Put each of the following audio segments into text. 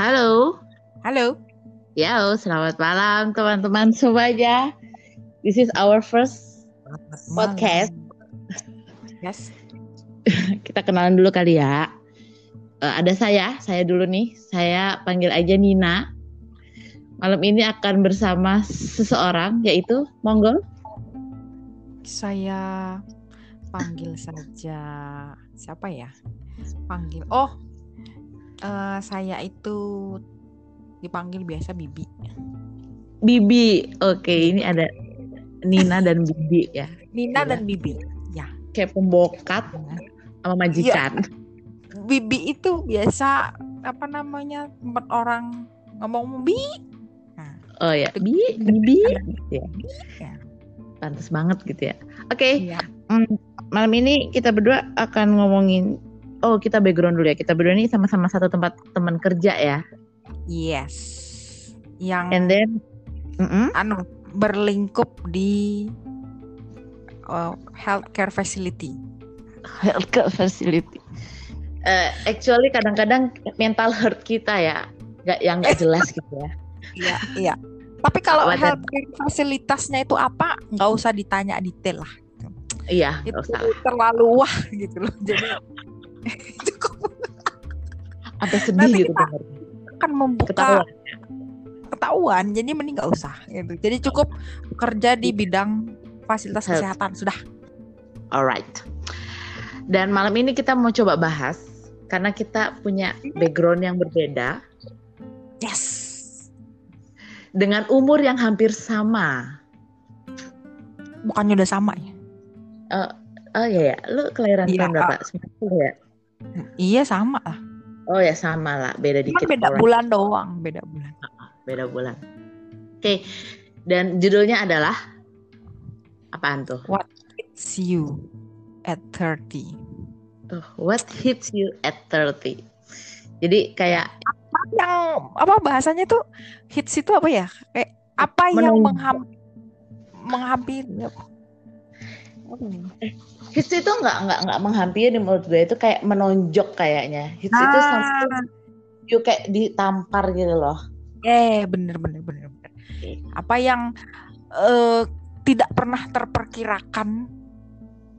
Halo. Halo. Ya, selamat malam teman-teman semuanya. This is our first podcast. Yes. Kita kenalan dulu kali ya. Uh, ada saya, saya dulu nih. Saya panggil aja Nina. Malam ini akan bersama seseorang yaitu Monggo. Saya panggil saja siapa ya? Panggil. Oh, uh, saya itu dipanggil biasa Bibi. Bibi, oke ini ada Nina dan Bibi ya. Nina ya. dan Bibi, ya. Kayak pembokat sama majikan. Ya. Bibi itu biasa apa namanya tempat orang ngomong Bi. Nah, oh ya, Bi, Bibi. Ya. ya. Pantas banget gitu ya. Oke, okay. ya. mm, malam ini kita berdua akan ngomongin oh kita background dulu ya. Kita berdua ini sama-sama satu tempat teman kerja ya. Yes. Yang And then mm -mm. anu berlingkup di uh, healthcare facility. Healthcare facility. Uh, actually kadang-kadang mental hurt kita ya, nggak yang nggak jelas gitu ya. Iya, iya. Tapi kalau healthcare fasilitasnya itu apa, nggak usah ditanya detail lah. Iya, itu usah. terlalu wah gitu loh. Jadi cukup ada sedih Nanti gitu kita akan membuka ketahuan. ketahuan. Jadi mending nggak usah gitu. Jadi cukup kerja di bidang fasilitas Health. kesehatan. Sudah. Alright. Dan malam ini kita mau coba bahas karena kita punya background yang berbeda. Yes. Dengan umur yang hampir sama. Bukannya udah sama ya? Uh, Oh iya ya, lu kelahiran iya, tahun berapa? 90 ya? Iya sama lah. Oh ya sama lah, beda dikit. Cuma beda orang. bulan doang, beda bulan. Beda bulan. Oke, okay. dan judulnya adalah apaan tuh? What hits you at 30? Oh, what hits you at 30? Jadi kayak apa yang apa bahasanya tuh hits itu apa ya? Kayak apa yang mengham menghampiri Eh, hits itu nggak nggak nggak menghampiri menurut gue itu kayak menonjok kayaknya. Hits ah. itu sampai you kayak ditampar gitu loh. Eh bener bener bener bener. Apa yang uh, tidak pernah terperkirakan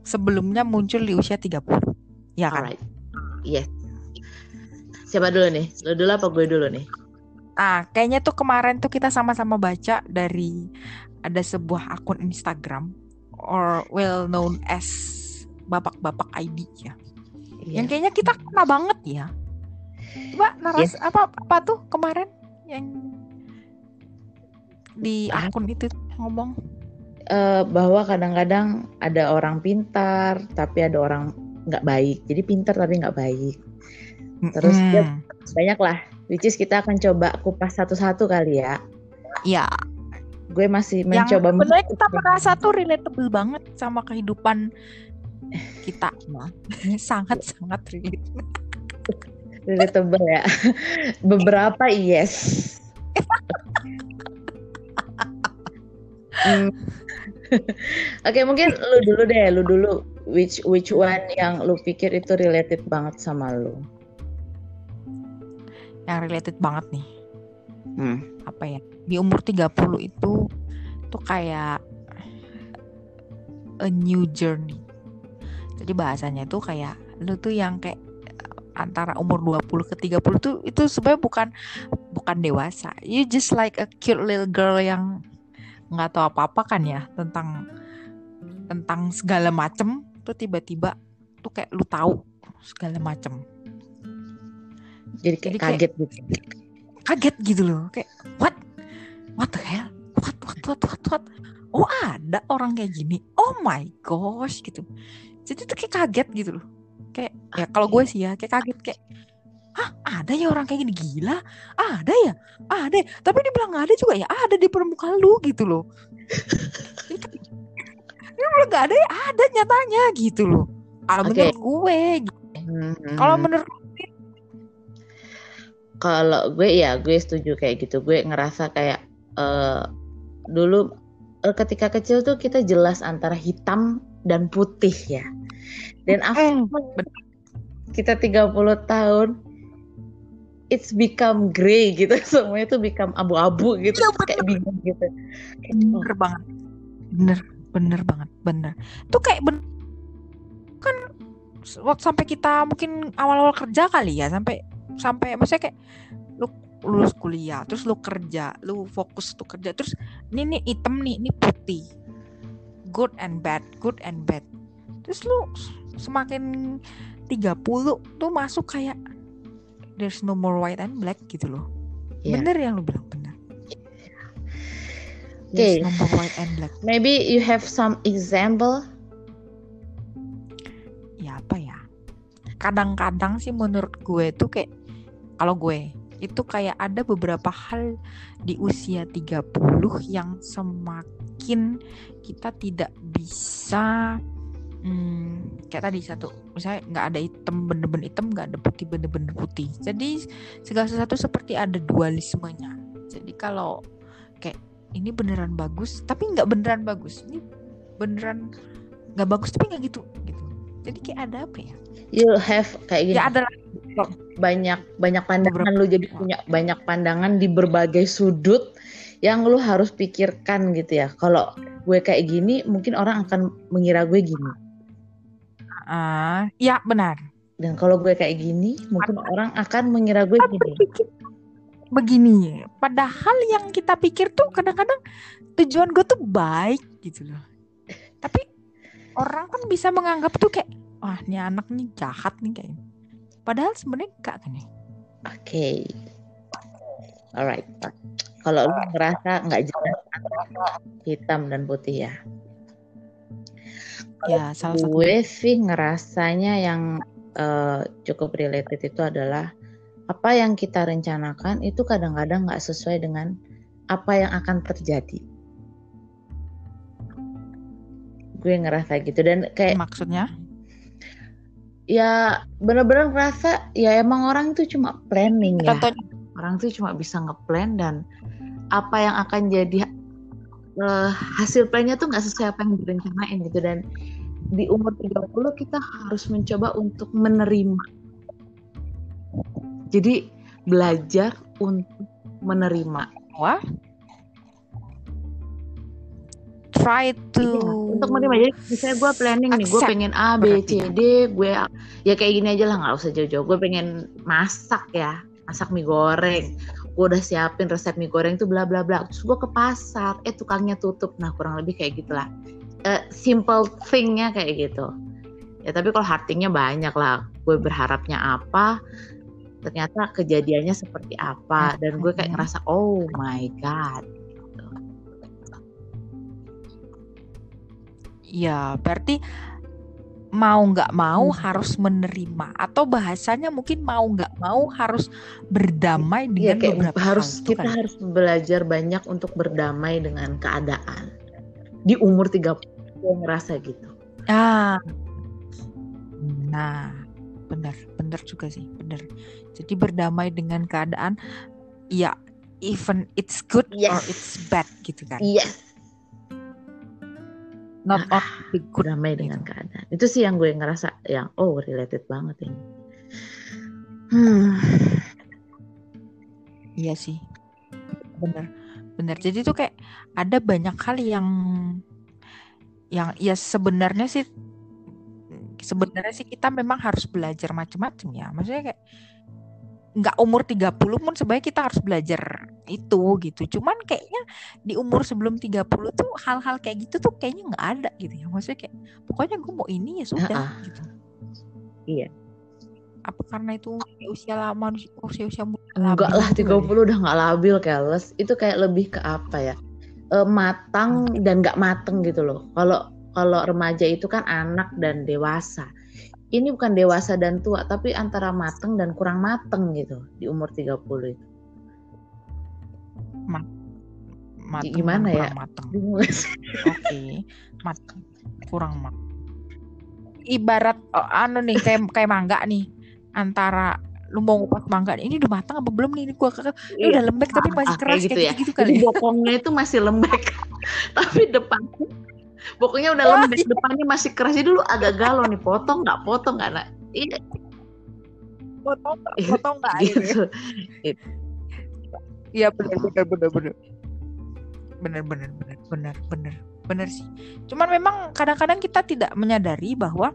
sebelumnya muncul di usia 30. Ya kan? Alright. Yes. Siapa dulu nih? Lo dulu apa gue dulu nih? Ah, kayaknya tuh kemarin tuh kita sama-sama baca dari ada sebuah akun Instagram or well known as bapak-bapak ID ya. Yeah. Yang kayaknya kita kena banget ya. Coba naras yeah. apa apa tuh kemarin yang di akun itu ngomong uh, bahwa kadang-kadang ada orang pintar tapi ada orang nggak baik. Jadi pintar tapi nggak baik. Terus mm. ya, banyak lah. Which is kita akan coba kupas satu-satu kali ya. Ya, gue masih mencoba yang sebenarnya kita merasa tuh relatable banget sama kehidupan kita sangat sangat relate relatable ya beberapa yes hmm. Oke okay, mungkin lu dulu deh, lu dulu which which one yang lu pikir itu related banget sama lu? Yang related banget nih. Hmm. Apa ya? Di umur 30 itu tuh kayak a new journey. Jadi bahasanya itu kayak lu tuh yang kayak antara umur 20 ke 30 tuh itu sebenarnya bukan bukan dewasa. You just like a cute little girl yang nggak tahu apa-apa kan ya tentang tentang segala macem tuh tiba-tiba tuh kayak lu tahu segala macem. Jadi kayak Jadi kaget gitu. Kaget gitu loh, kayak what? What the hell what what what what what oh ada orang kayak gini oh my gosh gitu jadi tuh kayak kaget gitu loh kayak ya kalau gue sih ya kayak kaget kayak Hah, ada ya orang kayak gini gila? Ada ya? Ada. Ya? Tapi dibilang nggak ada juga ya ada di permukaan lu gitu loh. Ini bilang nggak ada ya ada nyatanya gitu loh. Kalau okay. menurut gue, gitu. hmm. kalau menurut kalau gue ya gue setuju kayak gitu. Gue ngerasa kayak uh, dulu uh, ketika kecil tuh kita jelas antara hitam dan putih ya. Dan after kita 30 tahun it's become gray gitu. Semuanya tuh become abu-abu gitu ya, kayak bingung gitu. Bener oh. banget. Bener bener banget bener. Tuh kayak ben kan waktu sampai kita mungkin awal-awal kerja kali ya sampai sampai maksudnya kayak lulus kuliah terus lu kerja lu fokus tuh kerja terus ini nih hitam nih ini putih. Good and bad good and bad. Terus lu semakin 30 tuh masuk kayak there's no more white and black gitu loh. Yeah. bener yang lu bilang bener. Okay. no more white and black. Maybe you have some example? Ya apa ya? Kadang-kadang sih menurut gue tuh kayak kalau gue itu kayak ada beberapa hal di usia 30 yang semakin kita tidak bisa hmm, kayak tadi satu misalnya nggak ada hitam bener-bener hitam nggak ada putih bener-bener putih. Jadi segala sesuatu seperti ada dualismenya. Jadi kalau kayak ini beneran bagus tapi nggak beneran bagus. Ini beneran nggak bagus tapi nggak gitu gitu. Jadi kayak ada apa ya? You have kayak gini. Ya ada banyak banyak pandangan lu jadi punya banyak pandangan di berbagai sudut yang lu harus pikirkan gitu ya. Kalau gue kayak gini, mungkin orang akan mengira gue gini. Uh, ya benar. Dan kalau gue kayak gini, mungkin orang akan mengira gue gini. Begini, padahal yang kita pikir tuh kadang-kadang tujuan gue tuh baik gitu loh. Tapi orang kan bisa menganggap tuh kayak, wah ini anak nih jahat nih kayaknya Padahal sebenarnya enggak kan ya? Oke. Okay. Alright. Kalau lu ngerasa nggak jelas hitam dan putih ya. Ya, salah satu. Gue sih ngerasanya yang uh, cukup related itu adalah apa yang kita rencanakan itu kadang-kadang nggak sesuai dengan apa yang akan terjadi. Gue ngerasa gitu dan kayak maksudnya ya bener-bener ngerasa ya emang orang itu cuma planning ya. Contohnya. Orang itu cuma bisa ngeplan dan apa yang akan jadi uh, hasil plannya tuh nggak sesuai apa yang direncanain gitu dan di umur 30 kita harus mencoba untuk menerima. Jadi belajar untuk menerima. Wah, try to iya, untuk menerima. Jadi misalnya gue planning nih gue pengen A B C D gue ya kayak gini aja lah nggak usah jauh-jauh. Gue pengen masak ya masak mie goreng. Gue udah siapin resep mie goreng tuh bla bla bla. Terus gue ke pasar eh tukangnya tutup. Nah kurang lebih kayak gitulah. Uh, simple thingnya kayak gitu. Ya tapi kalau hardingnya banyak lah. Gue berharapnya apa ternyata kejadiannya seperti apa. Dan gue kayak ngerasa oh my god Ya, berarti mau nggak mau hmm. harus menerima atau bahasanya mungkin mau nggak mau harus berdamai iya, dengan ya, beberapa harus hal, kita kan? harus belajar banyak untuk berdamai dengan keadaan di umur 30 gue ngerasa gitu ah nah benar benar juga sih benar jadi berdamai dengan keadaan ya even it's good yes. or it's bad gitu kan yes not ah, good damai dengan gitu. keadaan. Itu sih yang gue ngerasa yang oh related banget ini. Hmm. iya sih. Bener bener jadi tuh kayak ada banyak hal yang yang ya sebenarnya sih sebenarnya sih kita memang harus belajar macam-macam ya. Maksudnya kayak nggak umur 30 pun sebenarnya kita harus belajar itu gitu. Cuman kayaknya di umur sebelum 30 tuh hal-hal kayak gitu tuh kayaknya nggak ada gitu ya. Maksudnya kayak pokoknya gue mau ini ya sudah uh -uh. gitu. Iya. Apa karena itu usia lama usia usia muda? Enggak lah 30 ya? udah nggak labil keles. Itu kayak lebih ke apa ya? E, matang dan nggak mateng gitu loh. Kalau kalau remaja itu kan anak dan dewasa ini bukan dewasa dan tua tapi antara mateng dan kurang mateng gitu di umur 30 itu. Ma mateng gimana ya? Mateng. Oke, okay. mateng kurang mateng. Ibarat oh, anu nih kayak kayak mangga nih antara lu mau ngupas mangga ini udah matang apa belum nih ini gua ini iya. udah lembek tapi masih keras gitu kayak ya. gitu kali. Ya. bokongnya itu masih lembek tapi depannya Pokoknya udah lembek depannya masih keras. Dulu agak galau nih potong nggak potong nggak nah iya. Tau nggak mau tau nggak gitu. iya benar benar benar benar benar benar benar benar benar benar sih. Cuman memang kadang-kadang kita tidak menyadari bahwa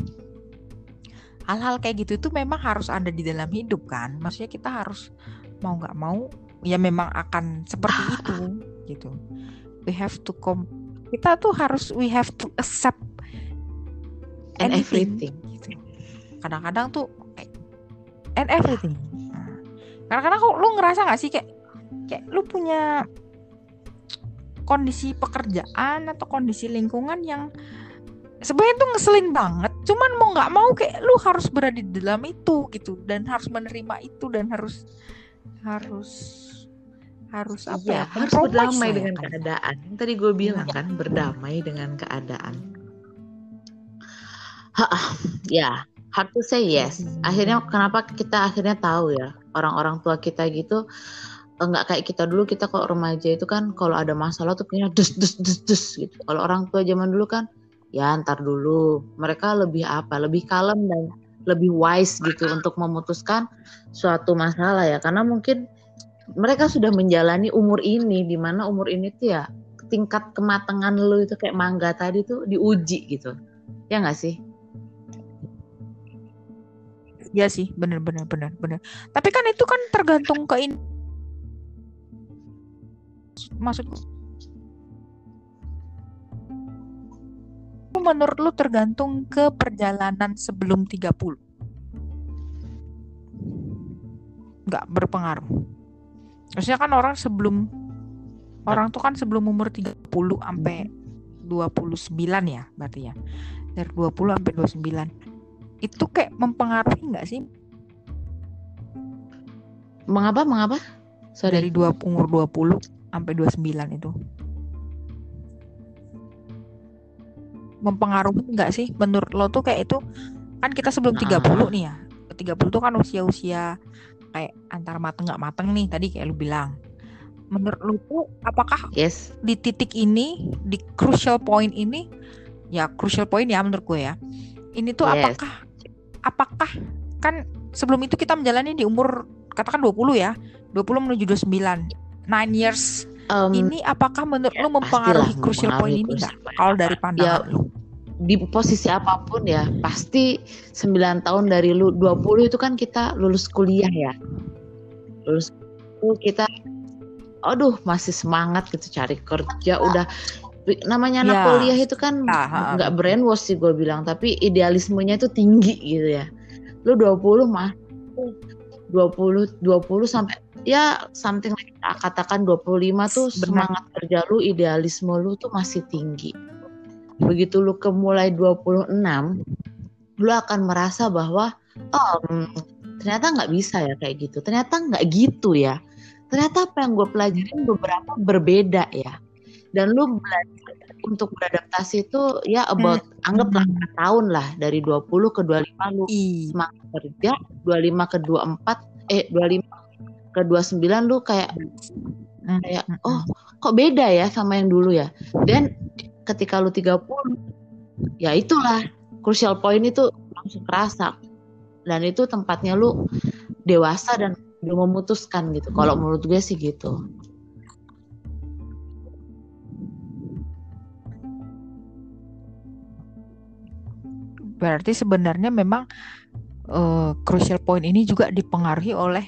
hal-hal kayak gitu itu memang harus ada di dalam hidup kan? Maksudnya kita harus mau nggak mau ya memang akan seperti itu gitu. We have to come kita tuh harus we have to accept and everything. gitu. kadang-kadang tuh and everything. Nah, kadang-kadang kok lu ngerasa nggak sih kayak kayak lu punya kondisi pekerjaan atau kondisi lingkungan yang sebenarnya tuh ngeselin banget cuman mau nggak mau kayak lu harus berada di dalam itu gitu dan harus menerima itu dan harus harus harus apa iya, ya harus berdamai ya, dengan kan? keadaan. Yang tadi gue bilang ya. kan berdamai dengan keadaan. Ha, ya hard to say yes. Akhirnya kenapa kita akhirnya tahu ya orang-orang tua kita gitu nggak kayak kita dulu kita kalau remaja itu kan kalau ada masalah tuh punya dus dus dus dus gitu. Kalau orang tua zaman dulu kan ya ntar dulu. Mereka lebih apa lebih kalem dan lebih wise gitu untuk memutuskan suatu masalah ya. Karena mungkin mereka sudah menjalani umur ini di mana umur ini tuh ya tingkat kematangan lu itu kayak mangga tadi tuh diuji gitu. Ya nggak sih? Iya sih bener bener bener bener. Tapi kan itu kan tergantung ke in maksudku menurut lu tergantung ke perjalanan sebelum 30 nggak berpengaruh Maksudnya kan orang sebelum orang tuh kan sebelum umur 30 sampai 29 ya berarti ya. Dari 20 sampai 29. Itu kayak mempengaruhi nggak sih? Mengapa? Mengapa? Sorry. Dari dua, umur 20 sampai 29 itu. Mempengaruhi nggak sih menurut lo tuh kayak itu kan kita sebelum 30 uh. nih ya. 30 tuh kan usia-usia kayak antara mateng nggak mateng nih tadi kayak lu bilang. Menurut lu tuh apakah yes. di titik ini di crucial point ini ya crucial point ya menurut gue ya ini tuh yes. apakah apakah kan sebelum itu kita menjalani di umur katakan 20 ya 20 menuju 29 nine years. Um, ini apakah menurut lu mempengaruhi crucial point ini enggak kalau dari pandangan ya, lu di posisi apa pun ya pasti 9 tahun dari lu 20 itu kan kita lulus kuliah ya lulus itu kita aduh masih semangat gitu cari kerja udah namanya anak ya. kuliah itu kan nggak brainwash sih gue bilang tapi idealismenya itu tinggi gitu ya lu 20 mah 20 20 sampai ya something like katakan 25 tuh Benar. semangat kerja lu idealisme lu tuh masih tinggi begitu lu ke mulai 26 lu akan merasa bahwa oh ternyata nggak bisa ya kayak gitu ternyata nggak gitu ya ternyata apa yang gue pelajarin beberapa berbeda ya dan lu belajar untuk beradaptasi itu ya about hmm. anggaplah hmm. tahun lah dari 20 ke 25 lu semangat kerja 25 ke 24 eh 25 ke 29 lu kayak hmm. kayak oh kok beda ya sama yang dulu ya dan ketika lu 30 ya itulah. Crucial point itu langsung kerasa. Dan itu tempatnya lu dewasa dan udah memutuskan gitu. Kalau hmm. menurut gue sih gitu. Berarti sebenarnya memang uh, crucial point ini juga dipengaruhi oleh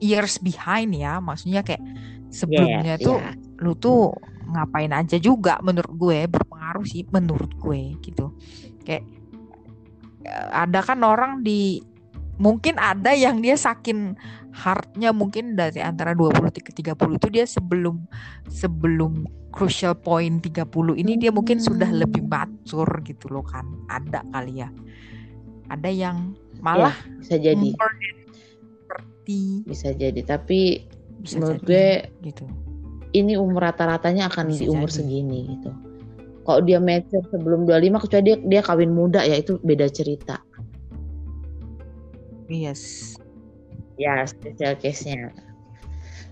years behind ya. Maksudnya kayak sebelumnya yeah, tuh yeah. lu tuh ngapain aja juga menurut gue berpengaruh sih menurut gue gitu. Kayak eh, ada kan orang di mungkin ada yang dia saking hardnya mungkin dari antara 20 ke 30 itu dia sebelum sebelum crucial point 30 ini dia mungkin sudah lebih mature gitu loh kan ada kali ya. Ada yang malah ya, bisa jadi. seperti bisa jadi tapi bisa menurut jadi, gue gitu ini umur rata-ratanya akan Bisa di umur jadi. segini gitu. Kalau dia mature sebelum 25 kecuali dia dia kawin muda ya itu beda cerita. Yes. Ya, special case-nya.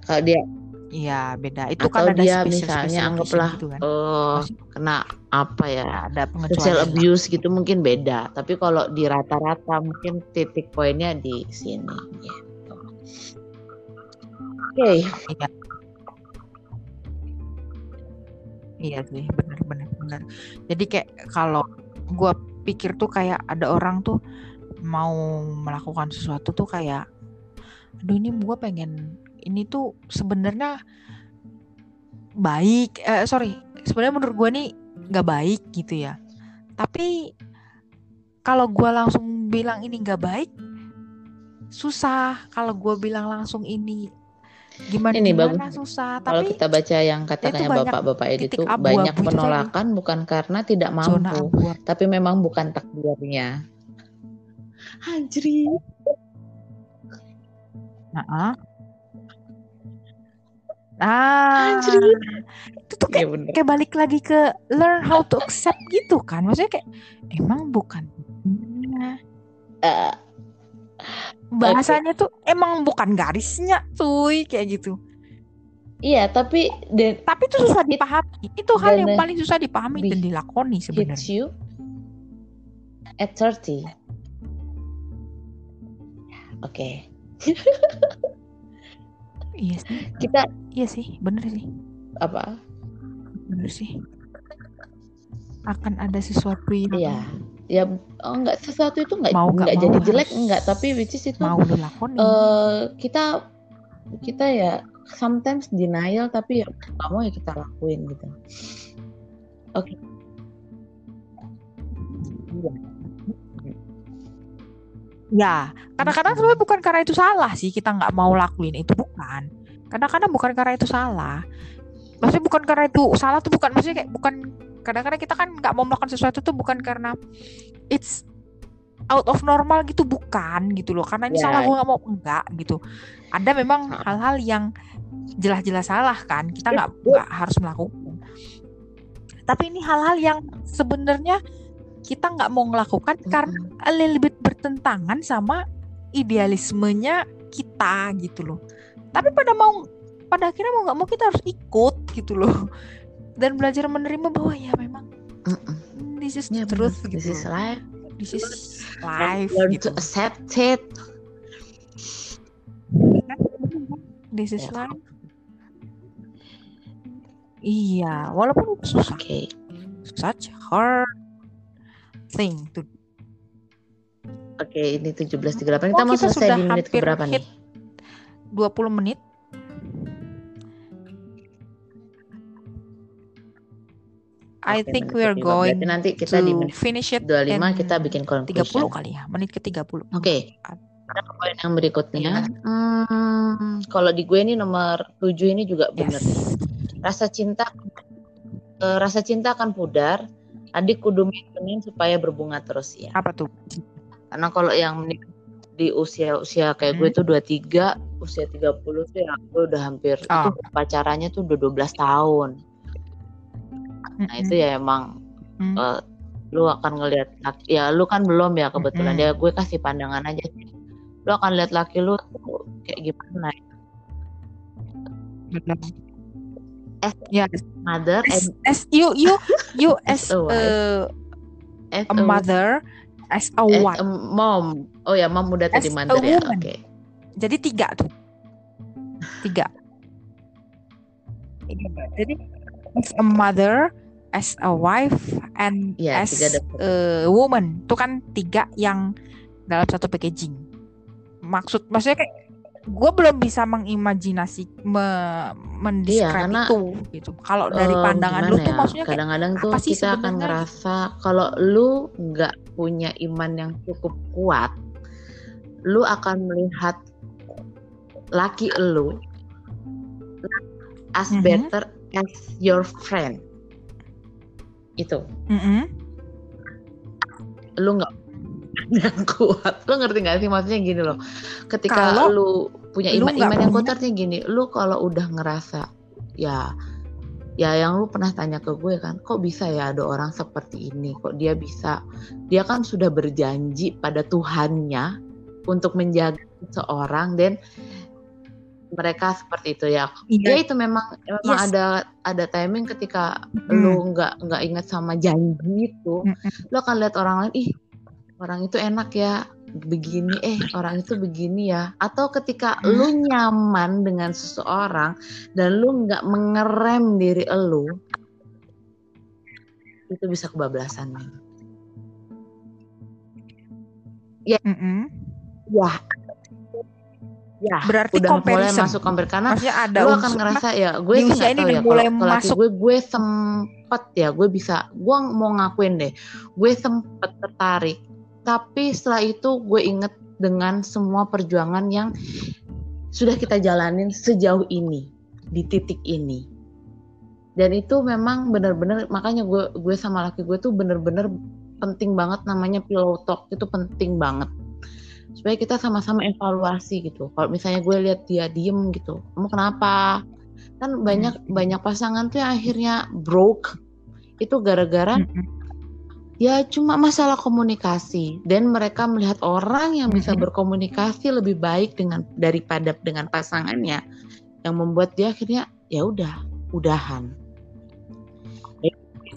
Kalau dia Iya beda. Itu Atau kan ada dia spesial misalnya spesial anggaplah gitu kan. Maksudnya kena apa ya ada pengecualian lah. abuse gitu mungkin beda. Tapi kalau di rata-rata mungkin titik poinnya di sini. Gitu. Oke, Iya, iya sih, benar benar benar. Jadi kayak kalau gua pikir tuh kayak ada orang tuh mau melakukan sesuatu tuh kayak, aduh ini gua pengen ini tuh sebenarnya baik, eh, sorry, sebenarnya menurut gua nih nggak baik gitu ya. Tapi kalau gua langsung bilang ini nggak baik, susah. Kalau gua bilang langsung ini gimana ini bagus. susah. Kalau Tapi kita baca yang itu katakannya banyak bapak-bapak abu-abu banyak itu tadi. penolakan bukan karena tidak zona mampu, abu. tapi memang bukan takdirnya. Anjri. Nah, ah, Anjri. itu tuh kayak bener. kayak balik lagi ke learn how to accept gitu kan. Maksudnya kayak emang bukan Eh, bahasanya tuh emang bukan garisnya, cuy, kayak gitu. iya, tapi then Tapi itu susah dipahami. Itu hal yang paling susah dipahami dan dilakoni sebenarnya. you at 30. Oke. Iya sih, Kita iya sih, bener sih, apa? bener sih. Akan ada sesuatu yang Iya. Ya oh, enggak sesuatu itu enggak mau nggak enggak mau jadi jelek harus enggak, tapi which is itu mau dilakoni. eh kita kita ya sometimes denial tapi ya nggak mau ya kita lakuin gitu. Oke. Iya. Ya, kadang-kadang sebenarnya bukan karena itu salah sih kita nggak mau lakuin itu bukan. Kadang-kadang bukan karena itu salah. Maksudnya bukan karena itu salah tuh bukan maksudnya kayak bukan kadang-kadang kita kan nggak mau melakukan sesuatu tuh bukan karena it's out of normal gitu bukan gitu loh. Karena ini Ya. salah gue nggak mau enggak gitu. Ada memang hal-hal yang jelas-jelas salah kan kita nggak nggak harus melakukan. Tapi ini hal-hal yang sebenarnya kita nggak mau melakukan karena a little bit bertentangan sama idealismenya kita gitu loh. Tapi pada mau pada akhirnya mau nggak mau kita harus ikut gitu loh. Dan belajar menerima bahwa ya memang Mm-mm. this is Ya, the bener. truth gitu. This is life. This is life learn gitu. to accept it. This is Ya. life. Iya, walaupun susah. Oke. Such hard thing to Oke, ini 17.38. Oh, Kita mau kita selesai di menit hit nih? 20 menit. I think we are ke-35. going Berarti nanti kita di to menit finish it 25 in kita bikin 30 conclusion. kali ya, menit ke 30. Oke. Ke poin yang berikutnya. Hmm, kalau di gue ini nomor 7 ini juga benar. Yes. Rasa cinta eh, rasa cinta akan pudar. Adik kudu maintenance supaya berbunga terus ya. Apa tuh? Karena kalau yang di usia-usia kayak gue Hmm. tuh 23, usia 30 tuh ya gue udah hampir Oh. itu pacarannya tuh udah 12 tahun. Nah, itu ya emang Mm. eh, lu akan ngelihat laki- ya lu kan belum ya kebetulan Mm-mm. ya gue kasih pandangan aja sih. Lu akan lihat laki lu kayak gimana Benar. as Ya, mother as, and as you you you As as a a, as a mother, as a as wife. a mom. Oh ya, mom udah tadi As a mother ya. Oke. Jadi tiga tuh. Tiga. Jadi as a mother, as a wife, and Iya, as a woman. Itu kan tiga yang dalam satu packaging. Maksud maksudnya kayak gue belum bisa mengimajinasi me, mendescribe karena, itu gitu. Kalau dari Eh, pandangan lu gimana tuh ya, maksudnya kadang-kadang tuh sih kita akan sebenarnya? ngerasa kalau lu nggak punya iman yang cukup kuat, lu akan melihat laki lu as Mhm. better as your friend. Itu. Mm-mm. lu nggak yang kuat lu ngerti nggak sih maksudnya gini loh ketika Kalau lu punya lu iman nggak iman yang kuat artinya gini lu kalau udah ngerasa ya ya yang lu pernah tanya ke gue kan kok bisa ya ada orang seperti ini kok dia bisa dia kan sudah berjanji pada Tuhannya untuk menjaga seorang dan mereka seperti itu ya. Iya. Ya itu memang memang yes. ada ada timing ketika mm. lu nggak nggak ingat sama janji itu, mm. lu akan lihat orang lain, ih orang itu enak ya begini, eh orang itu begini ya. Atau ketika mm. lu nyaman dengan seseorang dan lu nggak mengerem diri lu, itu bisa kebablasan. Ya, mm -mm. ya ya berarti udah mulai masuk compare karena ada lu akan ngerasa ya gue sih nggak tahu ya mulai kalau, masuk. gue gue sempet ya gue bisa gue mau ngakuin deh. Gue sempet tertarik tapi setelah itu gue inget dengan semua perjuangan yang sudah kita jalanin sejauh ini di titik ini. Dan itu memang benar-benar makanya gue gue sama laki gue tuh bener-bener penting banget namanya pillow talk itu penting banget supaya kita sama-sama evaluasi gitu. Kalau misalnya gue lihat dia diem gitu kamu kenapa? Kan banyak hmm. banyak pasangan tuh yang akhirnya broke. Itu gara-gara hmm. ya cuma masalah komunikasi. Dan mereka melihat orang yang bisa hmm. berkomunikasi lebih baik dengan daripada dengan pasangannya yang membuat dia akhirnya ya udah udahan.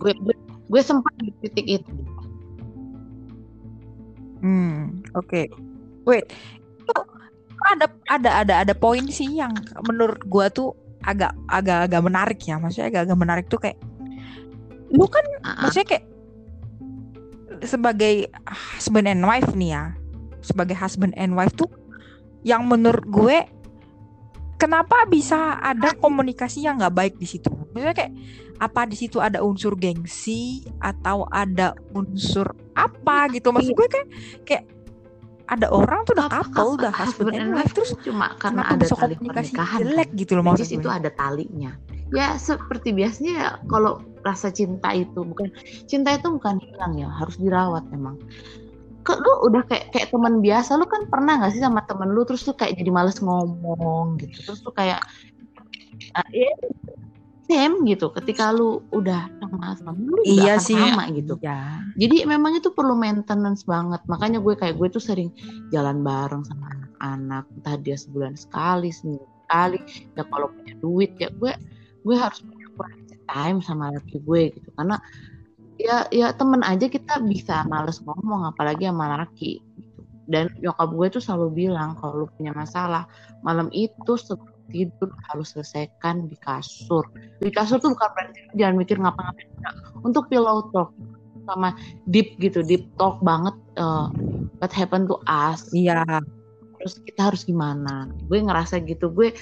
Gue gue, gue sempat di titik itu. Hmm oke. okay wait itu ada ada ada ada poin sih yang menurut gua tuh agak agak agak menarik ya. Maksudnya agak agak menarik tuh kayak lu kan uh-huh. maksudnya kayak sebagai husband and wife nih ya. Sebagai husband and wife tuh yang menurut gue kenapa bisa ada komunikasi yang nggak baik di situ? Misalnya kayak apa di situ ada unsur gengsi atau ada unsur apa gitu? Maksud gue kayak kayak ada orang tuh udah couple udah husband and wife terus cuma karena ada tali pernikahan jelek kan? gitu loh maksudnya? itu ada talinya. Ya seperti biasanya ya, kalau rasa cinta itu bukan cinta itu bukan hilang ya harus dirawat memang ke lu udah kayak kayak teman biasa lu kan pernah nggak sih sama temen lu terus tuh kayak jadi males ngomong gitu terus tuh kayak uh, ya same gitu ketika lu udah sama sama lu iya sih. sama gitu ya. jadi memang itu perlu maintenance banget makanya gue kayak gue tuh sering jalan bareng sama anak-anak entah dia sebulan sekali seminggu sekali ya kalau punya duit ya gue gue harus punya quality time sama laki gue gitu karena ya ya temen aja kita bisa males ngomong apalagi sama laki gitu. dan nyokap gue tuh selalu bilang kalau lu punya masalah malam itu tidur harus selesaikan di kasur. Di kasur tuh bukan berarti jangan mikir ngapa-ngapain untuk pillow talk sama deep gitu deep talk banget uh, what happened to us. Iya. Terus kita harus gimana? Gue ngerasa gitu gue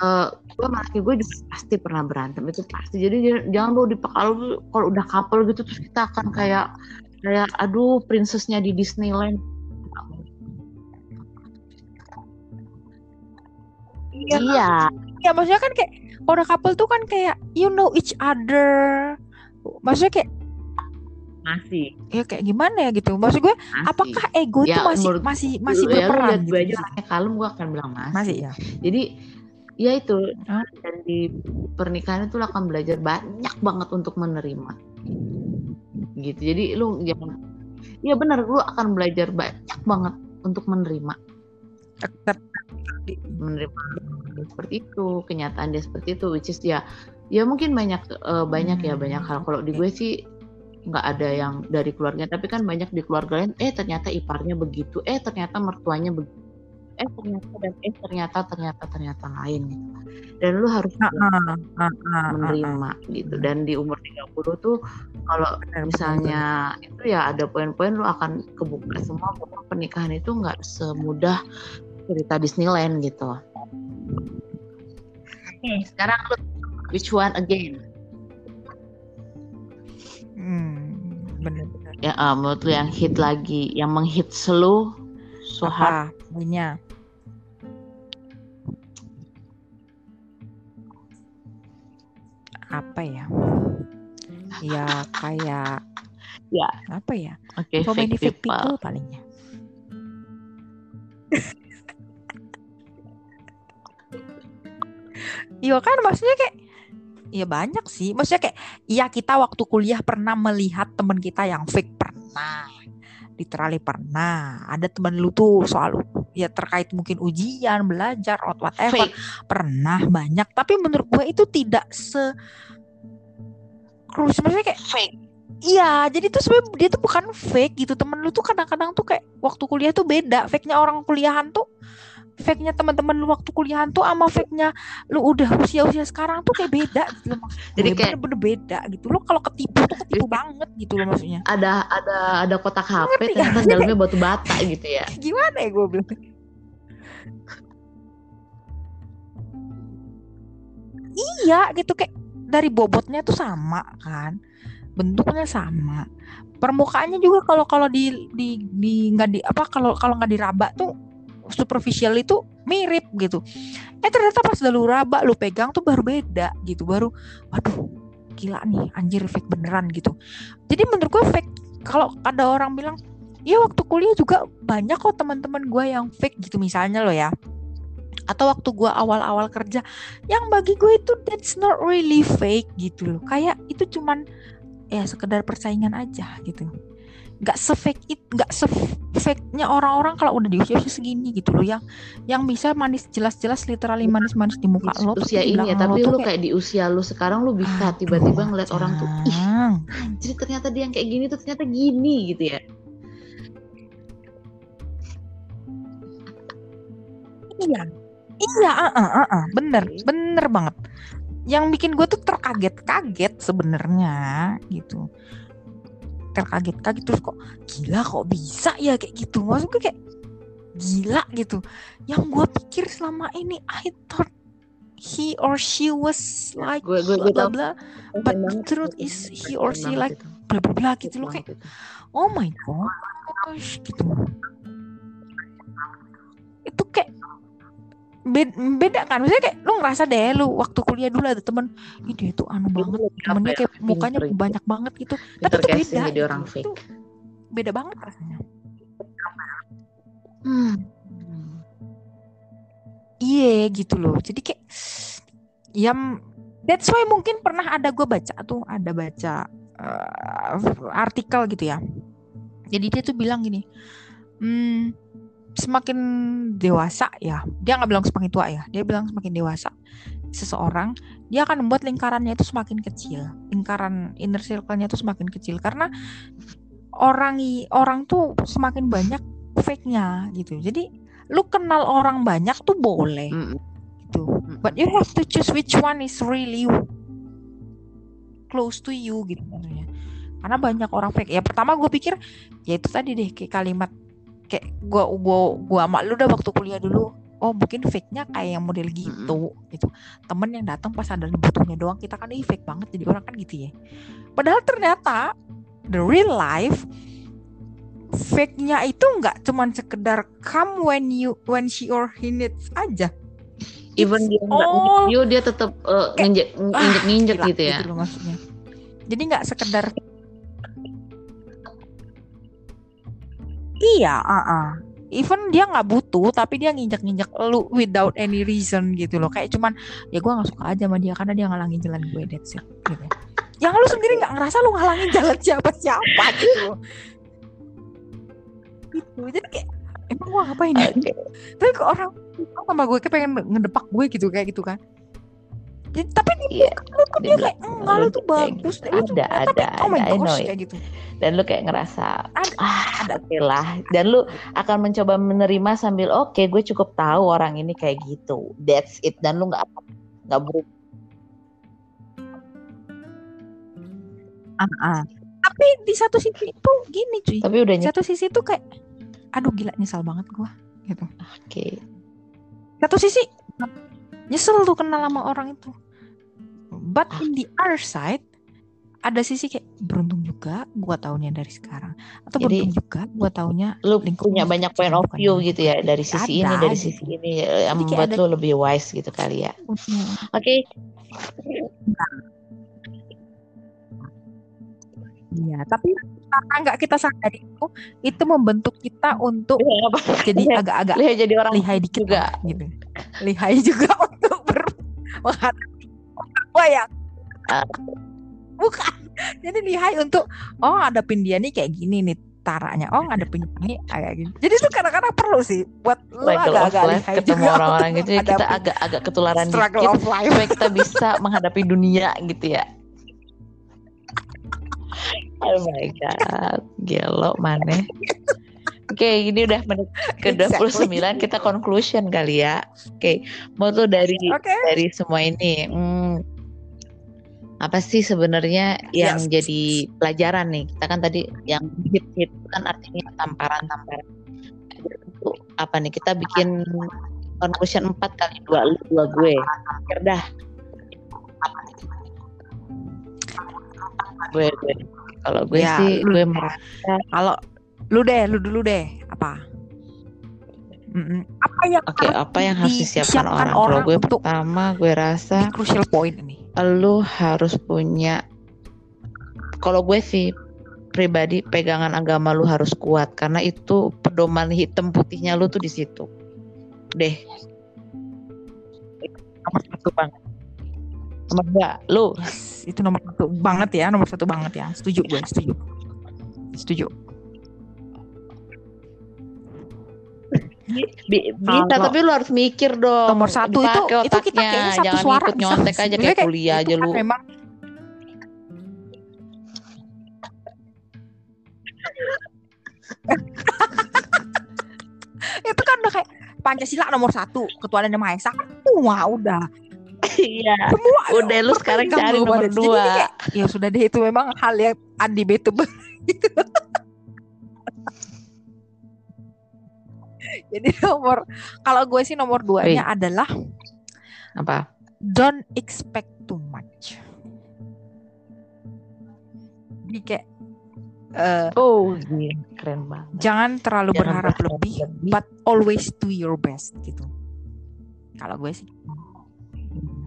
uh, gue laki gue juga pasti pernah berantem itu pasti. Jadi jangan bawa di kalau kalau udah couple gitu terus kita akan kayak kayak aduh princessnya di Disneyland Iya. Iya. Ya maksudnya kan kayak orang couple tuh kan kayak you know each other. Maksudnya kayak masih ya kayak gimana ya gitu maksud gue masih. apakah ego ya, itu masih menurut, masih masih ya, berperan gitu? gue aja kalem gue akan bilang masih masih ya jadi ya itu huh? dan di pernikahan itu lo akan belajar banyak banget untuk menerima gitu jadi lu jangan ya benar lu akan belajar banyak banget untuk menerima menerima seperti itu kenyataan dia seperti itu which is ya ya mungkin banyak uh, banyak ya banyak hal kalau di gue sih nggak ada yang dari keluarga tapi kan banyak di keluarga lain eh ternyata iparnya begitu eh ternyata mertuanya begitu eh ternyata dan eh ternyata ternyata ternyata lain gitu dan lu harus uh, uh, uh, uh, menerima uh, uh. gitu dan di umur 30 tuh kalau misalnya itu ya ada poin-poin lu akan kebuka semua bahwa pernikahan itu nggak semudah cerita Disneyland gitu. Okay, sekarang lu which one again? Hmm, benar-benar. Ya, uh, menurut lu yang hit lagi, yang menghit selu, Sohar. Punya. Apa ya? Ya kayak ya apa ya? Oke, okay, so many fake people, people palingnya. Iya kan maksudnya kayak Iya banyak sih. Maksudnya kayak iya kita waktu kuliah pernah melihat teman kita yang fake pernah. Literally pernah. Ada teman lu tuh soal ya terkait mungkin ujian belajar or whatever fake. pernah banyak tapi menurut gue itu tidak se cruise maksudnya kayak fake Iya, jadi tuh sebenarnya dia tuh bukan fake gitu. Temen lu tuh kadang-kadang tuh kayak waktu kuliah tuh beda. Fake-nya orang kuliahan tuh fake-nya teman-teman lu waktu kuliahan tuh sama fake-nya lu udah usia-usia sekarang tuh kayak beda gitu loh Jadi kayak bener-bener beda gitu loh kalau ketipu tuh ketipu banget gitu loh maksudnya. Ada ada ada kotak HP Ngerti ternyata dalamnya batu bata gitu ya. Gimana ya gue bilang? iya gitu kayak dari bobotnya tuh sama kan bentuknya sama permukaannya juga kalau kalau di di di nggak di apa kalau kalau nggak diraba tuh superficial itu mirip gitu. Eh ternyata pas udah lu raba lu pegang tuh baru beda gitu baru waduh gila nih anjir fake beneran gitu. Jadi menurut gue fake kalau ada orang bilang ya waktu kuliah juga banyak kok teman-teman gue yang fake gitu misalnya lo ya. Atau waktu gue awal-awal kerja yang bagi gue itu that's not really fake gitu loh. Kayak itu cuman ya sekedar persaingan aja gitu nggak sefake it nggak sefake-nya orang-orang kalau udah di usia usia segini gitu loh yang yang bisa manis jelas-jelas literally manis-manis di muka lo usia ini ya tapi lu kayak... kayak di usia lu sekarang lu bisa tiba-tiba ngeliat orang tuh ih jadi ternyata dia yang kayak gini tuh ternyata gini gitu ya. Iya iya uh, uh, uh, uh. bener bener banget. Yang bikin gue tuh terkaget-kaget sebenarnya gitu terkaget-kaget terus kok gila kok bisa ya? Kayak gitu. Maksud gue kayak gila gitu. Yang gue pikir selama ini I thought he or she was like gue, gue, gue blah blah but the truth is he or she like bla bla bla gitu loh. kayak oh my gosh gitu. Itu kayak beda kan? Maksudnya kayak lu ngerasa deh lu waktu kuliah dulu ada temen ih dia tuh anu banget temennya kayak mukanya banyak banget gitu. Tapi itu beda jadi orang gitu. fake. beda banget rasanya. Hmm. iya gitu loh. Jadi kayak ya that's why mungkin pernah ada gue baca tuh ada baca uh, artikel gitu ya. Jadi dia tuh bilang gini hmm, semakin dewasa ya. Dia nggak bilang semakin tua ya. Dia bilang semakin dewasa seseorang dia akan membuat lingkarannya itu semakin kecil. Lingkaran inner circle-nya itu semakin kecil. Karena orang orang tuh semakin banyak fake-nya gitu. Jadi lu kenal orang banyak tuh boleh. Mm. gitu. But you have to choose which one is really close to you gitu maksudnya. Karena banyak orang fake. Ya pertama gue pikir ya itu tadi deh kayak kalimat kayak gua gua gua sama lu udah waktu kuliah dulu. Oh mungkin fake-nya kayak yang model gitu mm-hmm. gitu. Temen yang datang pas ada butuhnya doang kita kan fake banget jadi orang kan gitu ya. Padahal ternyata the real life fake-nya itu nggak cuman sekedar come when you when she or he needs aja. Even dia nggak you dia tetap uh, nginjek nginjek nginjek ah, gitu ya. gitu loh maksudnya. Jadi nggak sekedar Iya, uh -uh. Even dia nggak butuh, tapi dia nginjak-nginjak lu without any reason gitu loh. Kayak cuman ya gue nggak suka aja sama dia karena dia ngalangin jalan gue that's it. Gitu. Yang lu sendiri nggak ngerasa lu ngalangin jalan siapa-siapa gitu. gitu. Jadi kayak emang gue ngapain ya? Okay. Tapi kok orang sama gue kayak pengen ngedepak gue gitu kayak gitu kan ya, tapi iya, lu tuh dia kayak enggak lu tuh bagus. Gitu. ada ada tapi, oh my gosh kayak gitu. Dan lu kayak ngerasa ada, ah ada lah. dan lu akan mencoba menerima sambil oke okay, gue cukup tahu orang ini kayak gitu. That's it. Dan lu nggak nggak berubah ah, ah. tapi di satu sisi itu gini cuy. Tapi udah satu sisi itu kayak aduh gila nyesal banget gue gitu. Oke. Okay. satu sisi nyesel tuh kenal sama orang itu but in the other side ada sisi kayak beruntung juga gua tahunya dari sekarang. Atau Jadi, beruntung juga gua tahunya lu punya banyak point of view gitu ya dari sisi ada, ini dari sisi ini yang membuat ada, lu lebih wise gitu kali ya. Oke. Okay. Iya, tapi karena nggak kita sadari itu, itu membentuk kita untuk ya, jadi agak-agak lihai jadi orang lihai dikit juga. gitu. Lihai juga untuk ber menghadapi ya? Uh. Bukan. Jadi lihai untuk oh ada dia nih kayak gini nih utaranya oh ngadepin ini kayak gitu jadi itu kadang-kadang perlu sih buat lu agak-agak ketemu orang-orang gitu ya kita agak-agak ketularan struggle dikit of life. supaya kita bisa menghadapi dunia gitu ya oh my god gelo mana Oke, okay, ini udah menit ke-29 exactly. kita conclusion kali ya. Oke, okay. mau tuh dari okay. dari semua ini. Hmm, apa sih sebenarnya yang yes. jadi pelajaran nih? Kita kan tadi yang hit-hit kan artinya tamparan-tamparan. Itu apa nih? Kita bikin conclusion 4 kali dua lu dua gue. Pikir dah. Gue gue. Kalau gue ya, sih gue merasa kalau Lu deh, lu dulu deh. Apa? Mm-mm. Apa yang Oke, okay, apa yang harus disiapkan orang? orang Kalau gue pertama, gue rasa crucial point ini. Lu harus punya. Kalau gue sih pribadi pegangan agama lu harus kuat karena itu pedoman hitam putihnya lu tuh di situ. Deh. Nomor satu banget. Nomor dua, lu. Itu nomor satu banget ya, nomor satu banget ya. Setuju gue, setuju. Setuju. Bisa tapi lu harus mikir dong. Nomor satu itu otaknya. itu kita kayaknya satu jangan suara ikut nyontek aja kayak kuliah aja kan lu. memang itu kan udah kayak Pancasila nomor satu ketuhanan yang maha esa wah udah. Iya semua udah lu sekarang cari nomor dua. ya sudah deh itu memang hal yang undebatable Jadi nomor kalau gue sih nomor duanya Wait. adalah apa? Don't expect too much. Jadi kayak uh, oh iya keren banget. Jangan terlalu jangan berharap lebih, lebih, but always do your best gitu. Kalau gue sih.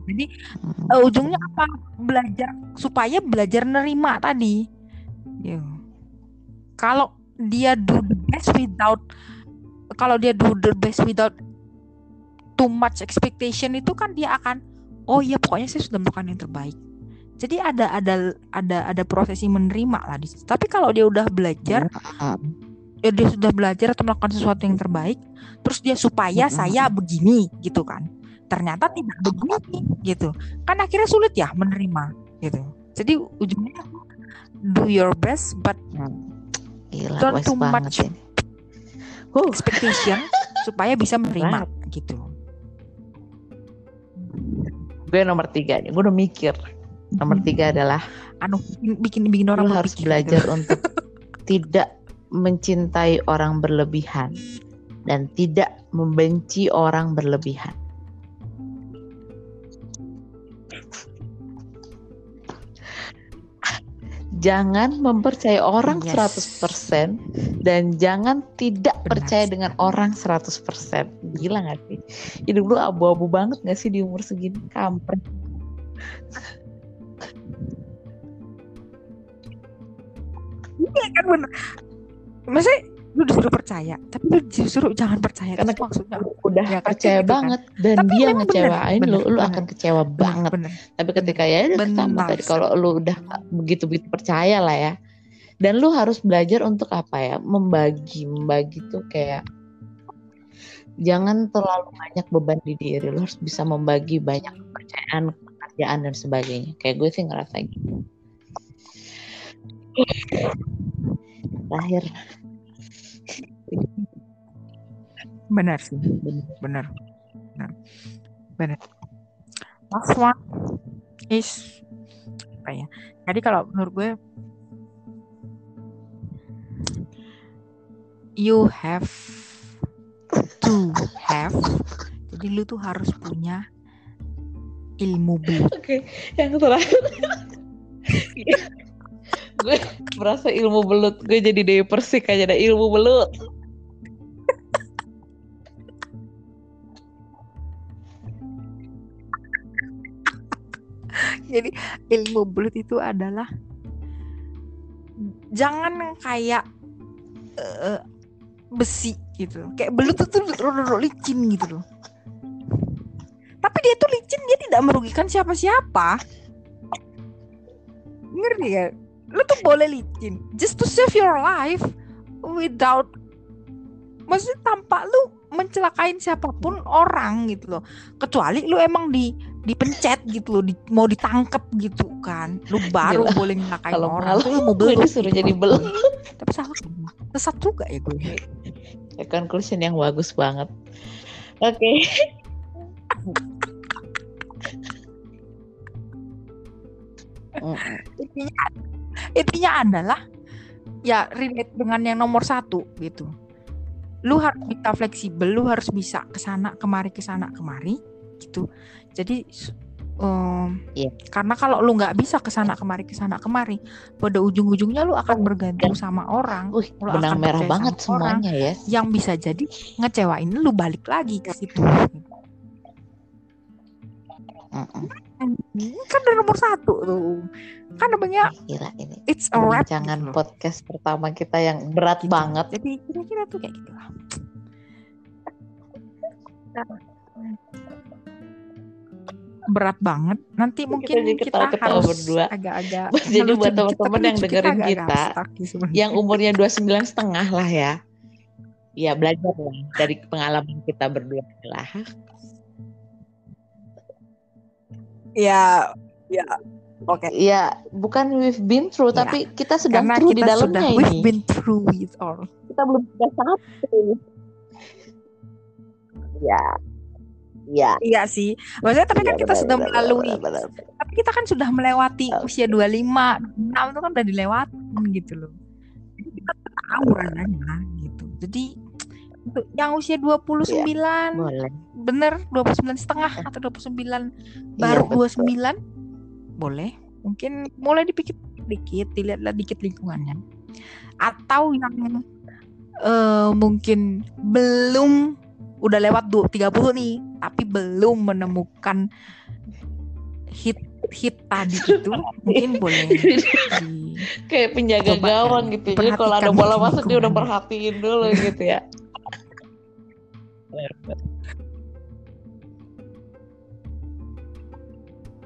Jadi uh, ujungnya apa? Belajar supaya belajar nerima tadi. Yeah. Kalau dia do the best without kalau dia do the best without too much expectation itu kan dia akan oh iya pokoknya saya sudah melakukan yang terbaik. Jadi ada ada ada ada prosesi menerima lah di situ. Tapi kalau dia udah belajar ya dia sudah belajar atau melakukan sesuatu yang terbaik terus dia supaya saya begini gitu kan. Ternyata tidak begini gitu. Kan akhirnya sulit ya menerima gitu. Jadi ujungnya do your best but Gila, don't too much ini huh. expectation supaya bisa menerima Berat. gitu gue nomor tiga nih gue udah mikir nomor hmm. tiga adalah anu bikin bikin orang harus belajar gitu. untuk tidak mencintai orang berlebihan dan tidak membenci orang berlebihan jangan mempercayai orang yes. 100% dan jangan tidak Benar. percaya dengan orang 100%. Gila gak sih? Hidup lu abu-abu banget gak sih di umur segini? Kampret. Iya kan bener. Maksudnya lu disuruh percaya tapi lu disuruh jangan percaya karena maksudnya udah ya, percaya gitu kan. banget kan. dan tapi dia ngecewain bener, lu bener, lu akan kecewa bener, banget. bener. tapi ketika ya sama tadi kalau lu udah begitu begitu percaya lah ya. Dan lu harus belajar untuk apa ya? Membagi membagi tuh kayak jangan terlalu banyak beban di diri lu harus bisa membagi banyak kepercayaan pekerjaan dan sebagainya. Kayak gue sih ngerasa gitu. Terakhir benar sih benar. Benar. Benar. Last one is apa ya? Jadi kalau menurut gue you have to have jadi lu tuh harus punya ilmu belut oke okay. yang terakhir. Gue merasa ilmu belut gue jadi Dewi Persik aja ada ilmu belut jadi ilmu belut itu adalah jangan kayak uh, besi gitu. Kayak belut itu tuh licin gitu loh. Tapi dia tuh licin dia tidak merugikan siapa-siapa. Ngerti ya? Lu tuh boleh licin just to save your life without maksudnya tanpa lu mencelakain siapa pun orang gitu loh. Kecuali lu emang di dipencet gitu loh di, mau ditangkap gitu kan. Lu baru Gila. boleh nyelakain Kalau orang tuh lu mau beli disuruh gitu. jadi belum tapi salah sesat juga ya gue ya conclusion yang bagus banget. Oke. Okay. intinya intinya adalah ya relate dengan yang nomor satu gitu. Lu harus bisa fleksibel lu harus bisa ke sana kemari ke sana kemari gitu jadi um, yeah. karena kalau lu nggak bisa ke sana kemari ke sana kemari pada ujung-ujungnya lu akan bergantung sama orang. Uh, lu benang merah banget semuanya ya. Yang bisa jadi ngecewain lu balik lagi ke situ. Mm -mm. kan dari nomor satu tuh. Kan namanya Gila ini. It's a rap jangan gitu podcast pertama kita yang berat gitu. banget. Jadi kira-kira tuh kayak gitu lah berat banget. Nanti mungkin kita, kita harus berdua. agak-agak jadi buat teman-teman yang dengerin kita, kita yang umurnya dua sembilan setengah lah ya. Ya belajar lah dari pengalaman kita berdua lah. Ya ya. Oke. Okay. ya bukan we've been through ya. tapi kita sedang Karena through kita di dalamnya sudah, ini. we've been through it all. Kita belum bisa satu. Ya ya iya sih. Maksudnya tapi kan ya, kita benar, sudah benar, melalui benar, benar, benar. tapi kita kan sudah melewati okay. usia 25 6 itu kan udah dilewatin gitu loh. Jadi kita tahu rasanya gitu. Jadi untuk yang usia 29 ya, boleh. bener 29 setengah atau 29 iya, baru ya, 29 boleh. Mungkin mulai dipikir dikit dilihatlah dikit lingkungannya. Atau yang uh, mungkin belum udah lewat 30 nih tapi belum menemukan hit hit tadi itu mungkin boleh di, kayak penjaga gawang gitu jadi kalau ada bola masuk dia udah perhatiin dulu gitu ya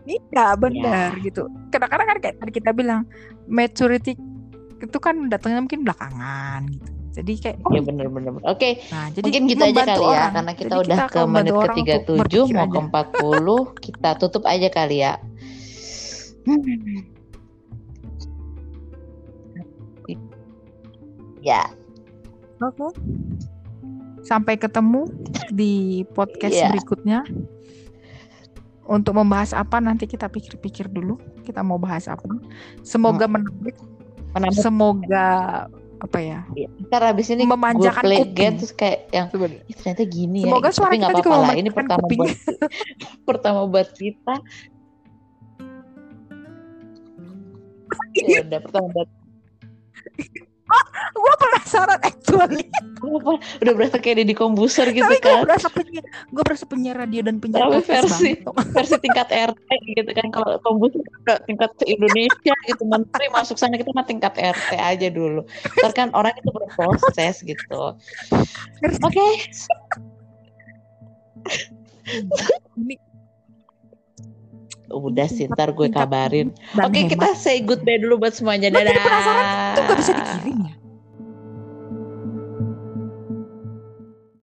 Iya benar ya. gitu. Kadang-kadang kan kayak tadi kita bilang maturity itu kan datangnya mungkin belakangan gitu. Jadi kayak oh, ya benar-benar. Oke. Okay. Nah, jadi mungkin gitu aja kali ya, orang. ya karena kita jadi udah kita ke menit ke 37 mau ke 40 kita tutup aja kali ya. ya. Oke. Okay. Sampai ketemu di podcast yeah. berikutnya. Untuk membahas apa nanti kita pikir-pikir dulu. Kita mau bahas apa. Semoga hmm. menarik. menarik. Semoga apa ya? Iya. Ntar abis ini memanjakan play game terus kayak yang ternyata gini Semoga ya. Semoga suara kita juga lah. Ini pertama buat pertama buat kita. ya udah pertama buat oh, gue penasaran actually udah berasa kayak di kombuser gitu Tapi kan. gue berasa penyiar gue berasa penyiar radio dan penyiar Tapi versi versi tingkat RT gitu kan. Kalau kombuser ke tingkat Indonesia gitu menteri masuk sana kita mah tingkat RT aja dulu. Ntar kan orang itu berproses gitu. Oke. Okay. Udah sih, ntar gue kabarin. Oke, okay, kita say goodbye dulu buat semuanya. Dadah. Itu gak bisa dikirim ya?